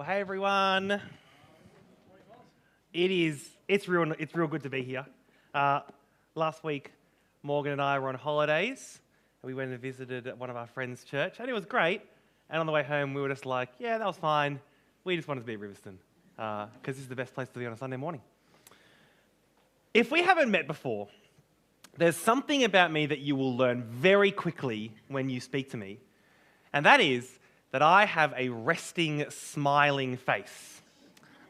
Well, hey everyone. It is. It's real. It's real good to be here. Uh, last week, Morgan and I were on holidays, and we went and visited one of our friends' church, and it was great. And on the way home, we were just like, "Yeah, that was fine. We just wanted to be at Riverstone because uh, this is the best place to be on a Sunday morning." If we haven't met before, there's something about me that you will learn very quickly when you speak to me, and that is that I have a resting, smiling face.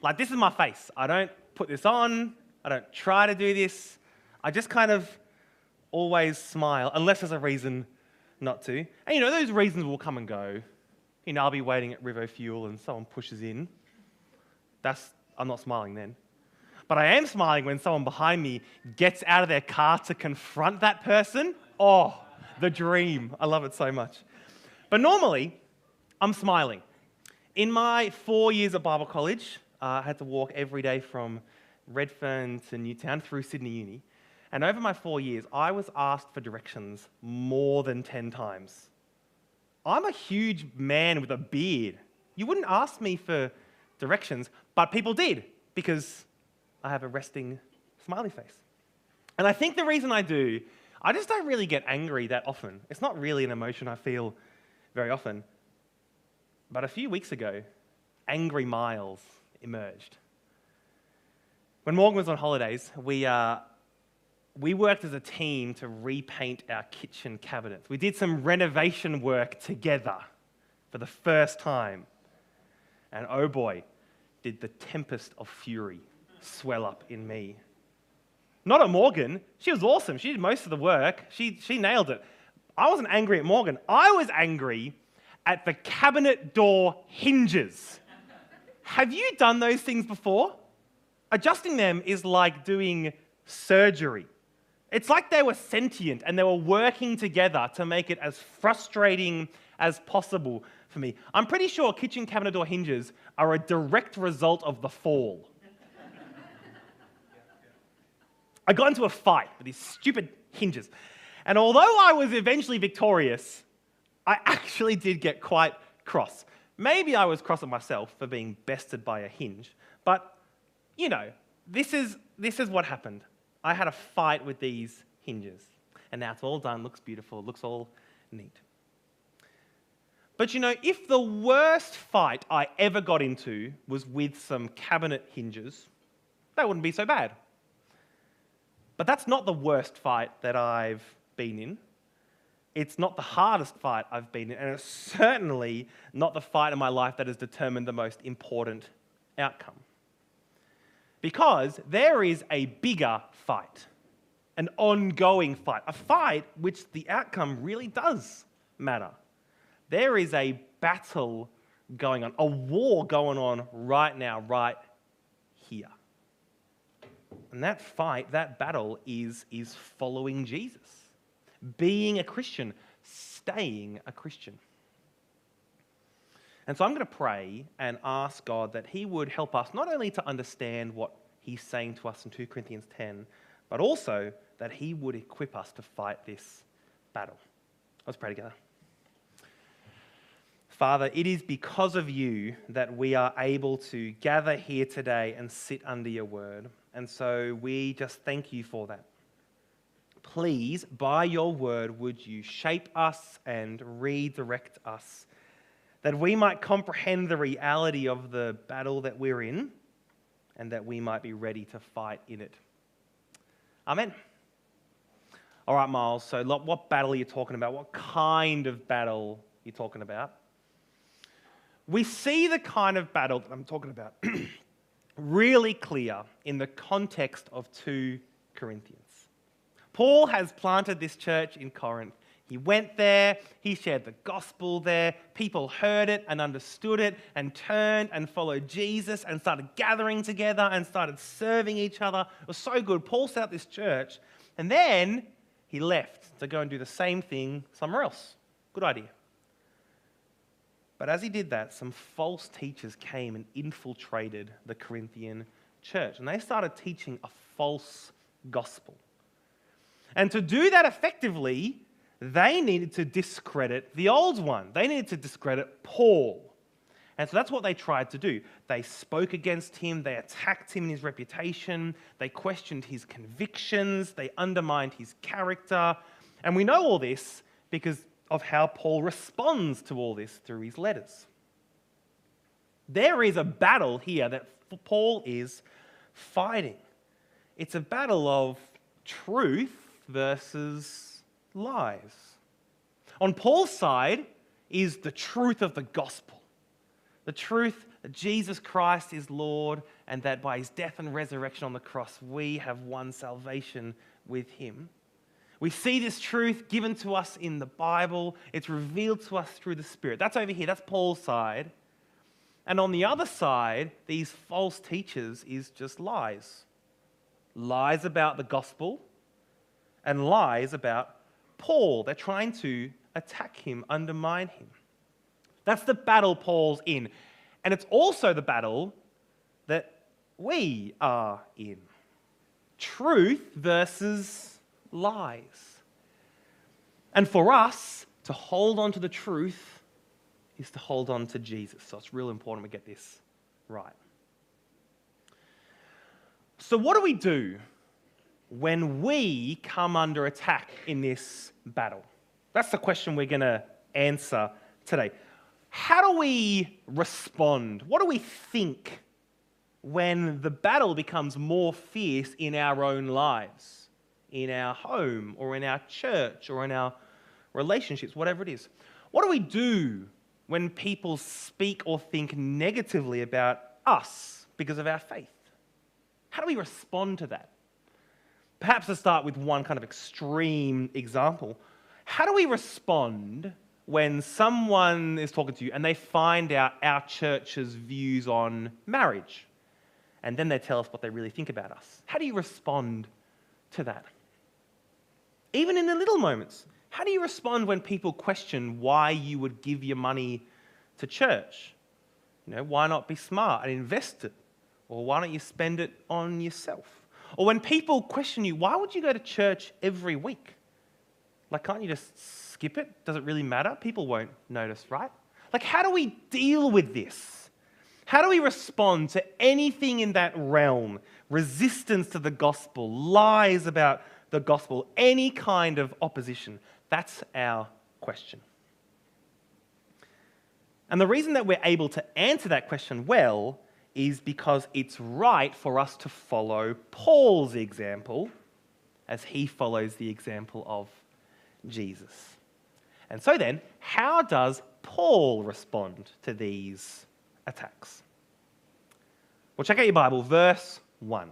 Like, this is my face. I don't put this on, I don't try to do this. I just kind of always smile, unless there's a reason not to. And you know, those reasons will come and go. You know, I'll be waiting at River Fuel and someone pushes in. That's, I'm not smiling then. But I am smiling when someone behind me gets out of their car to confront that person. Oh, the dream. I love it so much. But normally, I'm smiling. In my four years at Bible college, uh, I had to walk every day from Redfern to Newtown through Sydney Uni. And over my four years, I was asked for directions more than 10 times. I'm a huge man with a beard. You wouldn't ask me for directions, but people did because I have a resting smiley face. And I think the reason I do, I just don't really get angry that often. It's not really an emotion I feel very often. But a few weeks ago, Angry Miles emerged. When Morgan was on holidays, we, uh, we worked as a team to repaint our kitchen cabinets. We did some renovation work together for the first time. And oh boy, did the tempest of fury swell up in me. Not at Morgan. She was awesome. She did most of the work. She, she nailed it. I wasn't angry at Morgan. I was angry at the cabinet door hinges. Have you done those things before? Adjusting them is like doing surgery. It's like they were sentient and they were working together to make it as frustrating as possible for me. I'm pretty sure kitchen cabinet door hinges are a direct result of the fall. I got into a fight with these stupid hinges. And although I was eventually victorious, I actually did get quite cross. Maybe I was cross at myself for being bested by a hinge, but you know, this is, this is what happened. I had a fight with these hinges, and now it's all done, looks beautiful, looks all neat. But you know, if the worst fight I ever got into was with some cabinet hinges, that wouldn't be so bad. But that's not the worst fight that I've been in. It's not the hardest fight I've been in, and it's certainly not the fight in my life that has determined the most important outcome. Because there is a bigger fight, an ongoing fight, a fight which the outcome really does matter. There is a battle going on, a war going on right now, right here. And that fight, that battle is, is following Jesus being a Christian, staying a Christian. And so I'm going to pray and ask God that He would help us not only to understand what He's saying to us in 2 Corinthians 10, but also that He would equip us to fight this battle. Let's pray together. Father, it is because of you that we are able to gather here today and sit under your word. And so we just thank you for that please, by your word, would you shape us and redirect us that we might comprehend the reality of the battle that we're in and that we might be ready to fight in it. Amen. All right, Miles, so what battle are you talking about? What kind of battle are you talking about? We see the kind of battle that I'm talking about really clear in the context of 2 Corinthians. Paul has planted this church in Corinth. He went there, he shared the gospel there. People heard it and understood it and turned and followed Jesus and started gathering together and started serving each other. It was so good. Paul set up this church and then he left to go and do the same thing somewhere else. Good idea. But as he did that, some false teachers came and infiltrated the Corinthian church and they started teaching a false gospel. And to do that effectively, they needed to discredit the old one. They needed to discredit Paul. And so that's what they tried to do. They spoke against him, they attacked him in his reputation, they questioned his convictions, they undermined his character. And we know all this because of how Paul responds to all this through his letters. There is a battle here that Paul is fighting. It's a battle of truth versus lies. On Paul's side is the truth of the gospel the truth that Jesus Christ is Lord and that by his death and resurrection on the cross, we have won salvation with him. We see this truth given to us in the Bible. It's revealed to us through the Spirit. That's over here. That's Paul's side. And on the other side, these false teachers is just lies lies about the gospel and lies about Paul. They're trying to attack him, undermine him. That's the battle Paul's in. And it's also the battle that we are in truth versus lies. And for us to hold on to the truth is to hold on to Jesus. So it's real important we get this right. So, what do we do when we come under attack in this battle? That's the question we're going to answer today. How do we respond? What do we think when the battle becomes more fierce in our own lives, in our home, or in our church, or in our relationships, whatever it is? What do we do when people speak or think negatively about us because of our faith? How do we respond to that? Perhaps to start with one kind of extreme example. How do we respond when someone is talking to you and they find out our church's views on marriage? And then they tell us what they really think about us. How do you respond to that? Even in the little moments, how do you respond when people question why you would give your money to church? You know, why not be smart and invest it? Or why don't you spend it on yourself? Or when people question you, why would you go to church every week? Like, can't you just skip it? Does it really matter? People won't notice, right? Like, how do we deal with this? How do we respond to anything in that realm? Resistance to the gospel, lies about the gospel, any kind of opposition? That's our question. And the reason that we're able to answer that question well is because it's right for us to follow Paul's example as he follows the example of Jesus. And so then, how does Paul respond to these attacks? Well, check out your Bible, verse 1.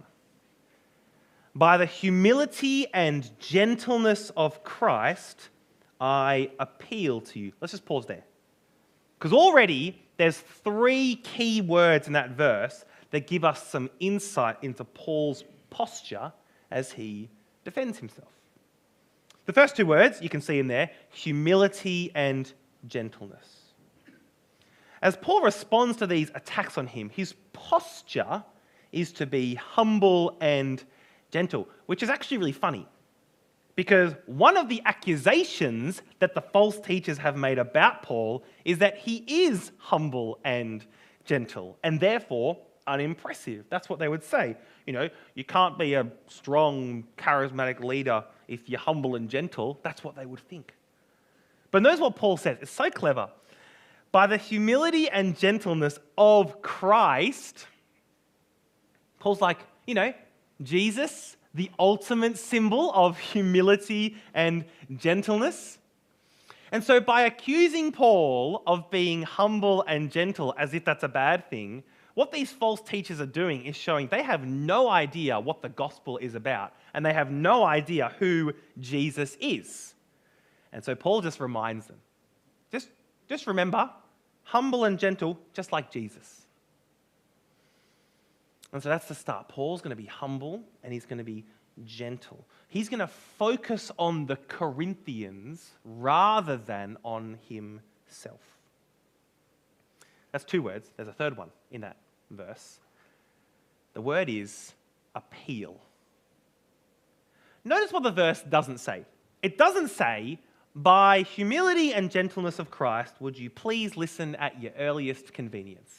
By the humility and gentleness of Christ, I appeal to you. Let's just pause there. Because already there's three key words in that verse that give us some insight into Paul's posture as he defends himself. The first two words you can see in there humility and gentleness. As Paul responds to these attacks on him, his posture is to be humble and gentle, which is actually really funny. Because one of the accusations that the false teachers have made about Paul is that he is humble and gentle, and therefore unimpressive. That's what they would say. You know, you can't be a strong, charismatic leader if you're humble and gentle. That's what they would think. But notice what Paul says. It's so clever. By the humility and gentleness of Christ, Paul's like, you know, Jesus, the ultimate symbol of humility and gentleness. And so, by accusing Paul of being humble and gentle as if that's a bad thing, what these false teachers are doing is showing they have no idea what the gospel is about, and they have no idea who Jesus is. And so Paul just reminds them just, just remember, humble and gentle, just like Jesus. And so that's the start. Paul's going to be humble and he's going to be gentle. He's going to focus on the Corinthians rather than on himself. That's two words. There's a third one in that verse. The word is appeal. Notice what the verse doesn't say. It doesn't say, By humility and gentleness of Christ, would you please listen at your earliest convenience?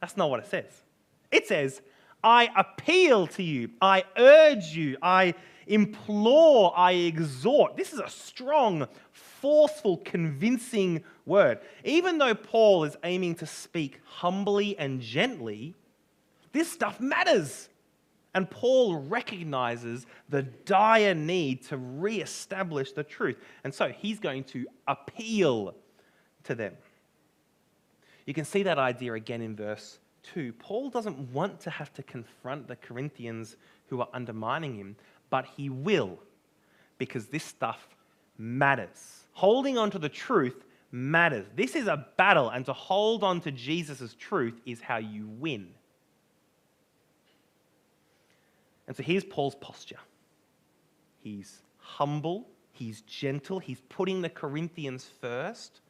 That's not what it says. It says, I appeal to you, I urge you, I implore, I exhort. This is a strong, forceful, convincing word. Even though Paul is aiming to speak humbly and gently, this stuff matters. And Paul recognizes the dire need to re-establish the truth. And so he's going to appeal to them. You can see that idea again in verse 2. Paul doesn't want to have to confront the Corinthians who are undermining him, but he will because this stuff matters. Holding on to the truth matters. This is a battle, and to hold on to Jesus' truth is how you win. And so here's Paul's posture he's humble, he's gentle, he's putting the Corinthians first.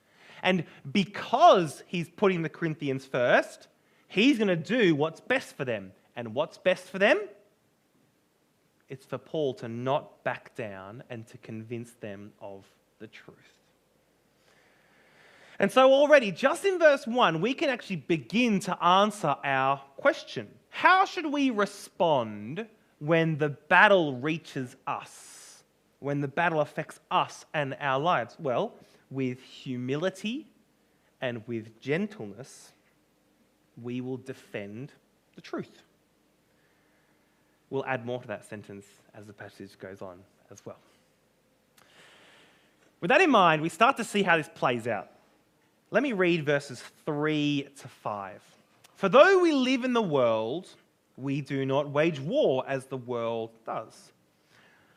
And because he's putting the Corinthians first, he's going to do what's best for them. And what's best for them? It's for Paul to not back down and to convince them of the truth. And so, already, just in verse 1, we can actually begin to answer our question How should we respond when the battle reaches us, when the battle affects us and our lives? Well, with humility and with gentleness, we will defend the truth. We'll add more to that sentence as the passage goes on as well. With that in mind, we start to see how this plays out. Let me read verses 3 to 5. For though we live in the world, we do not wage war as the world does.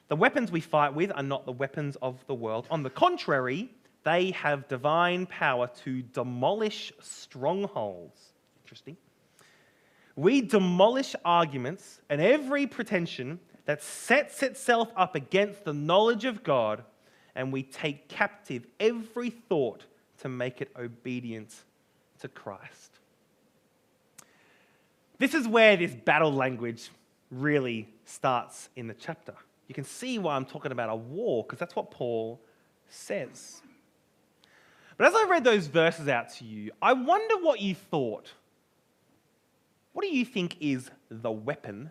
The weapons we fight with are not the weapons of the world. On the contrary, they have divine power to demolish strongholds. Interesting. We demolish arguments and every pretension that sets itself up against the knowledge of God, and we take captive every thought to make it obedient to Christ. This is where this battle language really starts in the chapter. You can see why I'm talking about a war, because that's what Paul says. But as I read those verses out to you, I wonder what you thought. What do you think is the weapon?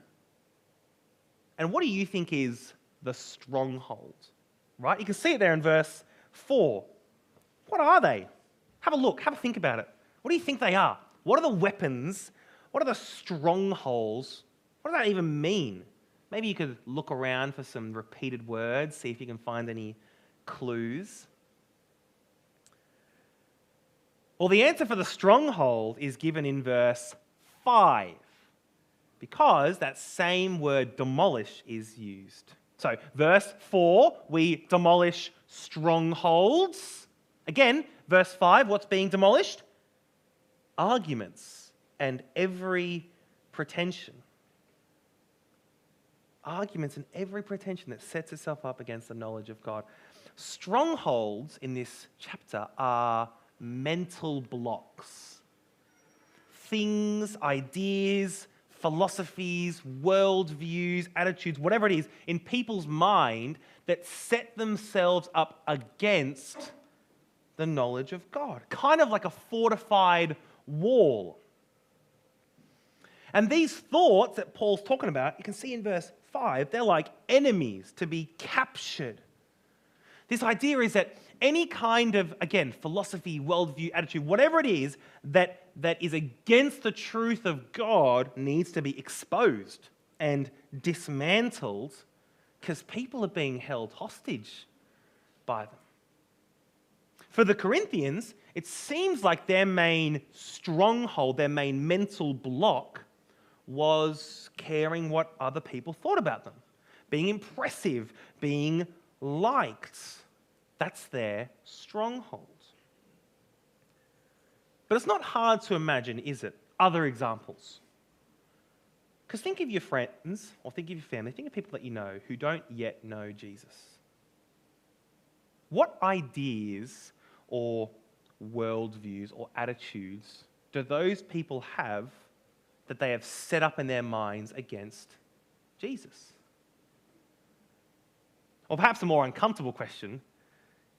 And what do you think is the stronghold? Right? You can see it there in verse 4. What are they? Have a look, have a think about it. What do you think they are? What are the weapons what are the strongholds? What does that even mean? Maybe you could look around for some repeated words, see if you can find any clues. Well, the answer for the stronghold is given in verse 5 because that same word demolish is used. So, verse 4, we demolish strongholds. Again, verse 5, what's being demolished? Arguments and every pretension. Arguments and every pretension that sets itself up against the knowledge of God. Strongholds in this chapter are mental blocks. Things, ideas, philosophies, worldviews, attitudes, whatever it is, in people's mind that set themselves up against the knowledge of God. Kind of like a fortified wall. And these thoughts that Paul's talking about, you can see in verse 5, they're like enemies to be captured. This idea is that any kind of, again, philosophy, worldview, attitude, whatever it is that, that is against the truth of God needs to be exposed and dismantled because people are being held hostage by them. For the Corinthians, it seems like their main stronghold, their main mental block, was caring what other people thought about them, being impressive, being liked. That's their stronghold. But it's not hard to imagine, is it? Other examples. Because think of your friends, or think of your family, think of people that you know who don't yet know Jesus. What ideas or worldviews or attitudes do those people have that they have set up in their minds against Jesus? Or perhaps a more uncomfortable question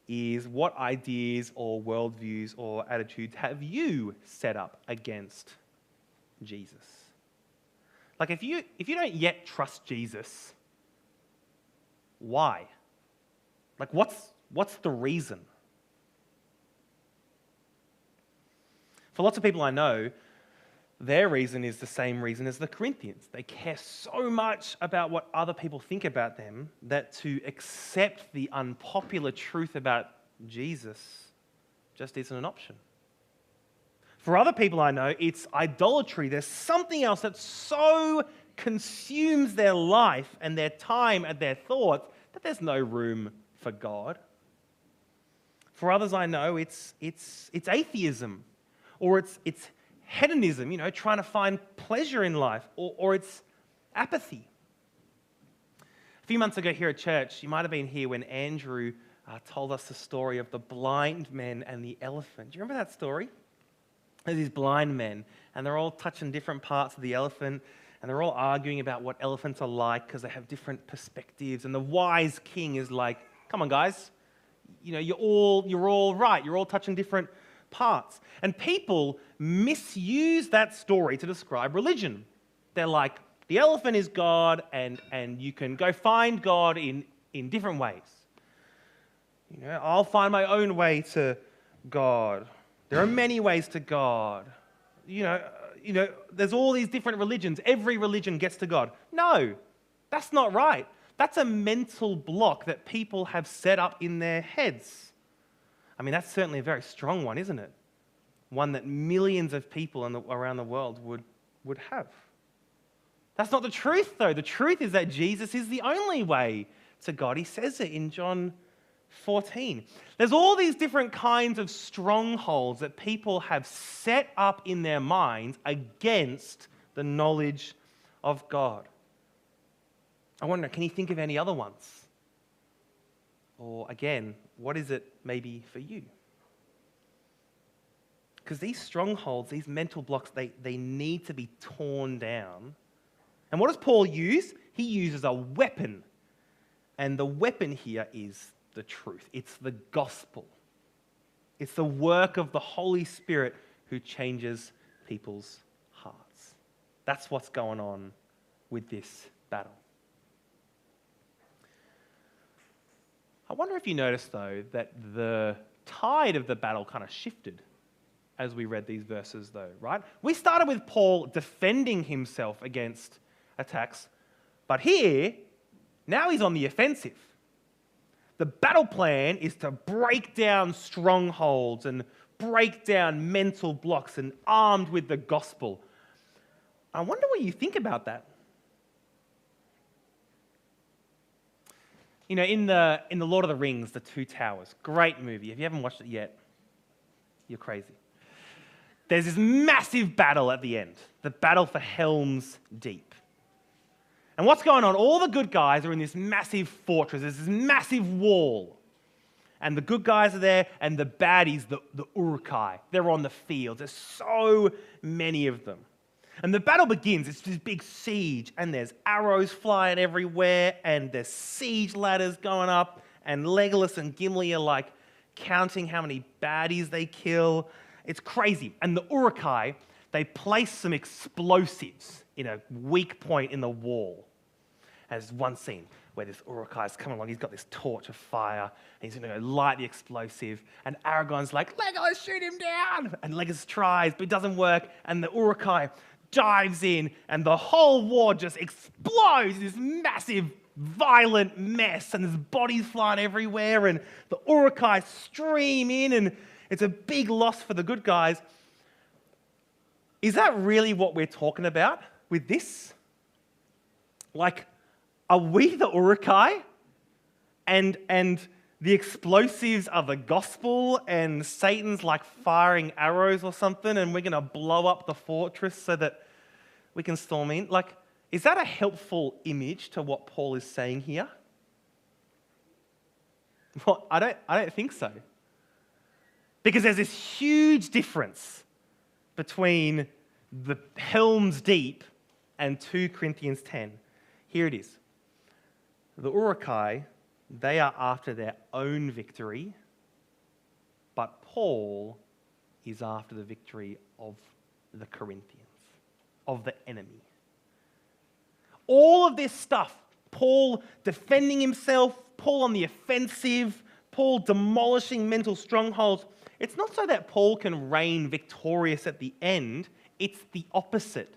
is what ideas or worldviews or attitudes have you set up against Jesus? Like if you if you don't yet trust Jesus, why? Like what's what's the reason? For lots of people I know, their reason is the same reason as the Corinthians. They care so much about what other people think about them that to accept the unpopular truth about Jesus just isn't an option. For other people I know, it's idolatry. There's something else that so consumes their life and their time and their thoughts that there's no room for God. For others I know, it's, it's, it's atheism or it's, it's hedonism, you know, trying to find pleasure in life, or, or it's apathy. A few months ago here at church, you might have been here when Andrew uh, told us the story of the blind men and the elephant. Do you remember that story? There's these blind men, and they're all touching different parts of the elephant, and they're all arguing about what elephants are like because they have different perspectives. And the wise king is like, "Come on, guys, you know, you're all you're all right. You're all touching different parts. And people misuse that story to describe religion. They're like, the elephant is God, and, and you can go find God in, in different ways. You know, I'll find my own way to God. There are many ways to God. You know, you know, there's all these different religions. Every religion gets to God. No, that's not right. That's a mental block that people have set up in their heads. I mean, that's certainly a very strong one, isn't it? One that millions of people the, around the world would, would have. That's not the truth, though. The truth is that Jesus is the only way to God. He says it in John 14. There's all these different kinds of strongholds that people have set up in their minds against the knowledge of God. I wonder, can you think of any other ones? Or again, what is it maybe for you? Because these strongholds, these mental blocks, they, they need to be torn down. And what does Paul use? He uses a weapon. And the weapon here is the truth, it's the gospel. It's the work of the Holy Spirit who changes people's hearts. That's what's going on with this battle. I wonder if you noticed, though, that the tide of the battle kind of shifted as we read these verses, though, right? We started with Paul defending himself against attacks, but here, now he's on the offensive. The battle plan is to break down strongholds and break down mental blocks and armed with the gospel. I wonder what you think about that. You know, in the, in the Lord of the Rings, The Two Towers, great movie. If you haven't watched it yet, you're crazy. There's this massive battle at the end, the battle for Helm's Deep. And what's going on? All the good guys are in this massive fortress, there's this massive wall. And the good guys are there, and the baddies, the, the Uruk-hai, they're on the field. There's so many of them. And the battle begins. It's this big siege, and there's arrows flying everywhere, and there's siege ladders going up, and Legolas and Gimli are like counting how many baddies they kill. It's crazy. And the Uruk-hai, they place some explosives in a weak point in the wall. There's one scene where this Uruk-hai is coming along. He's got this torch of fire, and he's going to go light the explosive. And Aragorn's like, Legolas, shoot him down! And Legolas tries, but it doesn't work. And the Uruk-hai dives in, and the whole war just explodes this massive, violent mess, and there's bodies flying everywhere, and the Uruk-hai stream in, and it's a big loss for the good guys. Is that really what we're talking about with this? Like, are we the Uruk-hai? And, and the explosives are the gospel, and Satan's like firing arrows or something, and we're going to blow up the fortress so that we can storm in. Like, is that a helpful image to what Paul is saying here? Well, I don't, I don't think so. Because there's this huge difference between the Helm's Deep and 2 Corinthians 10. Here it is. The Uruk-hai they are after their own victory but Paul is after the victory of the Corinthians, of the enemy. All of this stuff, Paul defending himself, Paul on the offensive, Paul demolishing mental strongholds, it's not so that Paul can reign victorious at the end, it's the opposite.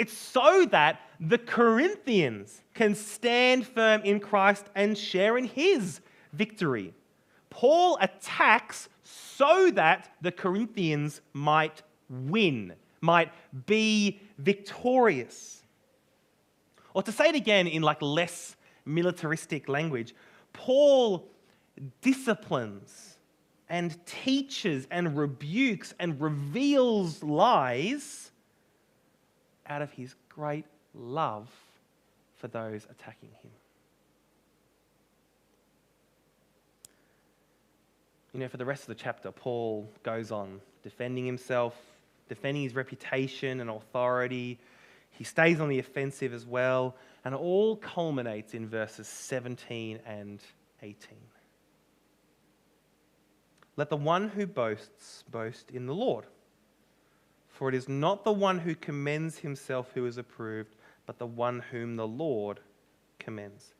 It's so that the Corinthians can stand firm in Christ and share in his victory. Paul attacks so that the Corinthians might win, might be victorious. Or to say it again in like less militaristic language, Paul disciplines and teaches and rebukes and reveals lies out of his great love for those attacking him. You know, for the rest of the chapter, Paul goes on defending himself, defending his reputation and authority. He stays on the offensive as well, and it all culminates in verses 17 and 18. Let the one who boasts boast in the Lord. For it is not the one who commends himself who is approved, but the one whom the Lord commends.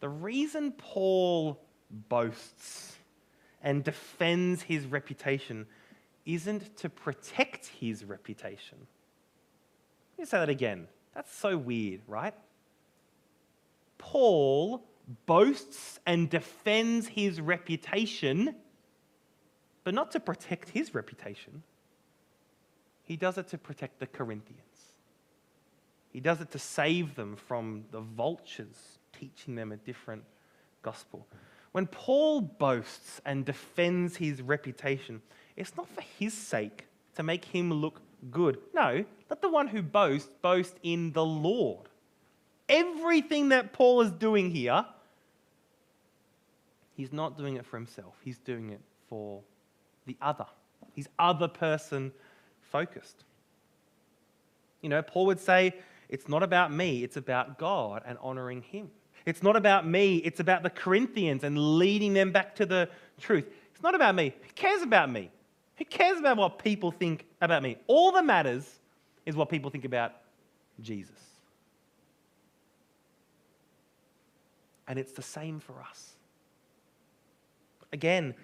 The reason Paul boasts and defends his reputation isn't to protect his reputation. Let me say that again. That's so weird, right? Paul boasts and defends his reputation, but not to protect his reputation. He does it to protect the Corinthians. He does it to save them from the vultures teaching them a different gospel. When Paul boasts and defends his reputation, it's not for his sake to make him look good. No, let the one who boasts boast in the Lord. Everything that Paul is doing here, he's not doing it for himself, he's doing it for the other. He's other person focused. You know, Paul would say, it's not about me, it's about God and honoring him. It's not about me, it's about the Corinthians and leading them back to the truth. It's not about me. Who cares about me? Who cares about what people think about me? All that matters is what people think about Jesus. And it's the same for us. Again,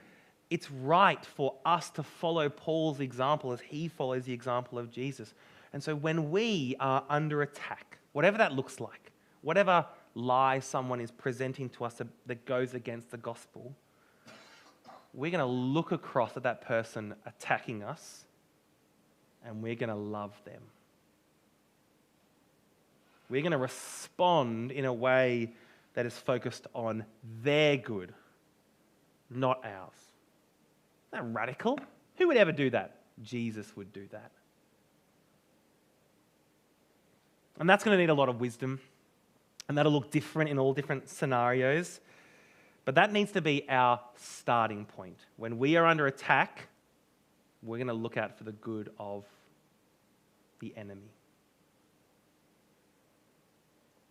it's right for us to follow Paul's example as he follows the example of Jesus. And so when we are under attack, whatever that looks like, whatever lie someone is presenting to us that goes against the gospel, we're going to look across at that person attacking us and we're going to love them. We're going to respond in a way that is focused on their good, not ours. That radical? Who would ever do that? Jesus would do that. And that's going to need a lot of wisdom. And that'll look different in all different scenarios. But that needs to be our starting point. When we are under attack, we're going to look out for the good of the enemy.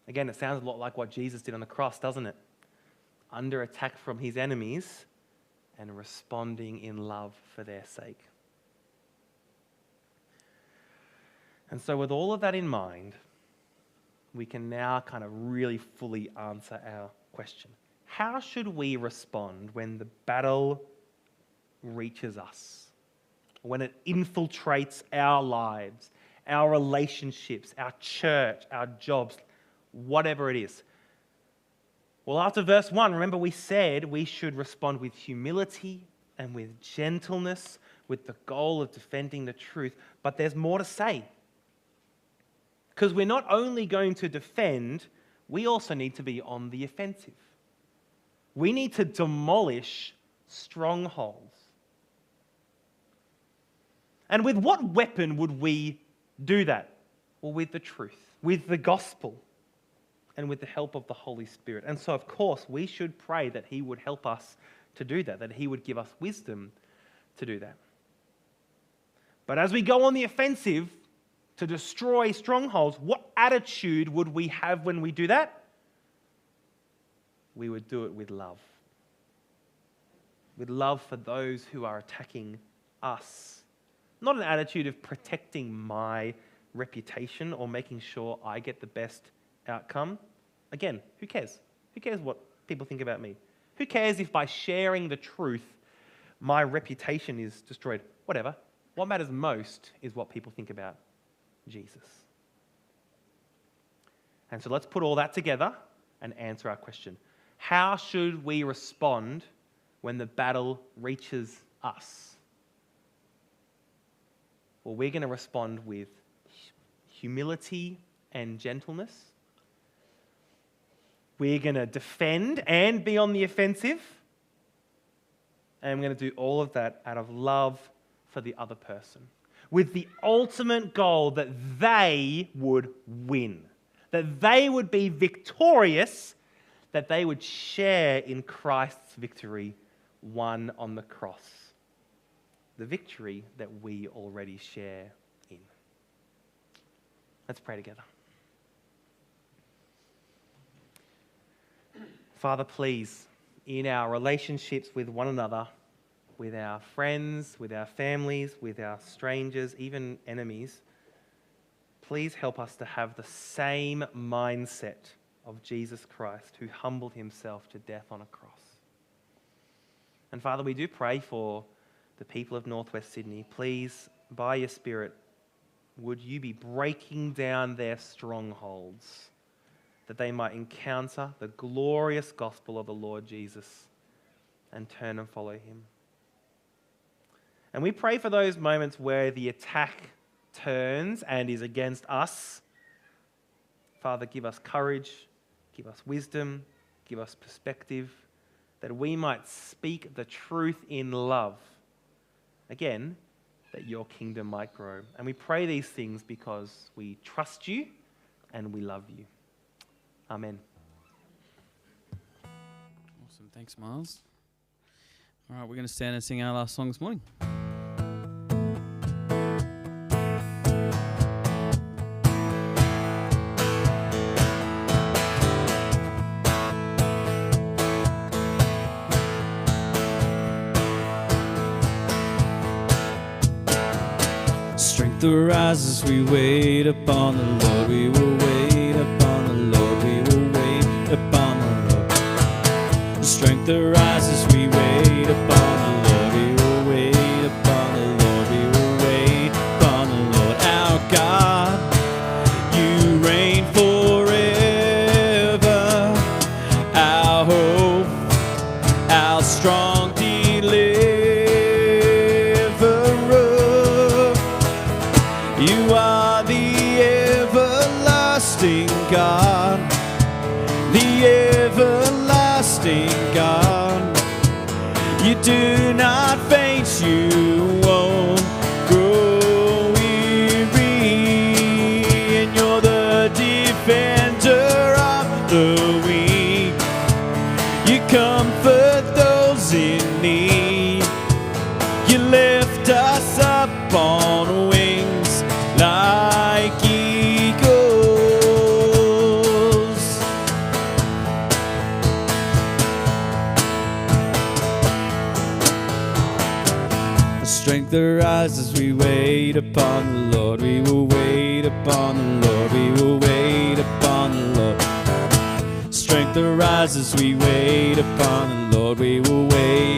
Again, it sounds a lot like what Jesus did on the cross, doesn't it? Under attack from his enemies and responding in love for their sake. And so, with all of that in mind, we can now kind of really fully answer our question. How should we respond when the battle reaches us? When it infiltrates our lives, our relationships, our church, our jobs, whatever it is? Well, after verse 1, remember we said we should respond with humility and with gentleness, with the goal of defending the truth. But there's more to say. Because we're not only going to defend, we also need to be on the offensive. We need to demolish strongholds. And with what weapon would we do that? Well, with the truth, with the gospel, and with the help of the Holy Spirit. And so, of course, we should pray that He would help us to do that, that He would give us wisdom to do that. But as we go on the offensive, to destroy strongholds, what attitude would we have when we do that? We would do it with love. with love for those who are attacking us. Not an attitude of protecting my reputation or making sure I get the best outcome. Again, who cares? Who cares what people think about me? Who cares if by sharing the truth, my reputation is destroyed? Whatever. What matters most is what people think about Jesus. And so let's put all that together and answer our question How should we respond when the battle reaches us? Well, we're going to respond with humility and gentleness. We're going to defend and be on the offensive. And we're going to do all of that out of love for the other person, with the ultimate goal that they would win, that they would be victorious, that they would share in Christ's victory won on the cross. The victory that we already share in. Let's pray together. Father, please, in our relationships with one another, with our friends, with our families, with our strangers, even enemies, please help us to have the same mindset of Jesus Christ who humbled himself to death on a cross. And Father, we do pray for the people of Northwest Sydney. Please, by your Spirit, would you be breaking down their strongholds that they might encounter the glorious gospel of the Lord Jesus and turn and follow him. And we pray for those moments where the attack turns and is against us. Father, give us courage, give us wisdom, give us perspective, that we might speak the truth in love. Again, that your kingdom might grow. And we pray these things because we trust you and we love you. Amen. Awesome. Thanks, Miles. All right, we're going to stand and sing our last song this morning. Strength arises, we wait upon the Lord, we will Lord. Strength Lord. We will wait upon the Lord. We will wait upon the Lord. Strength arises, we wait upon the Lord. We will wait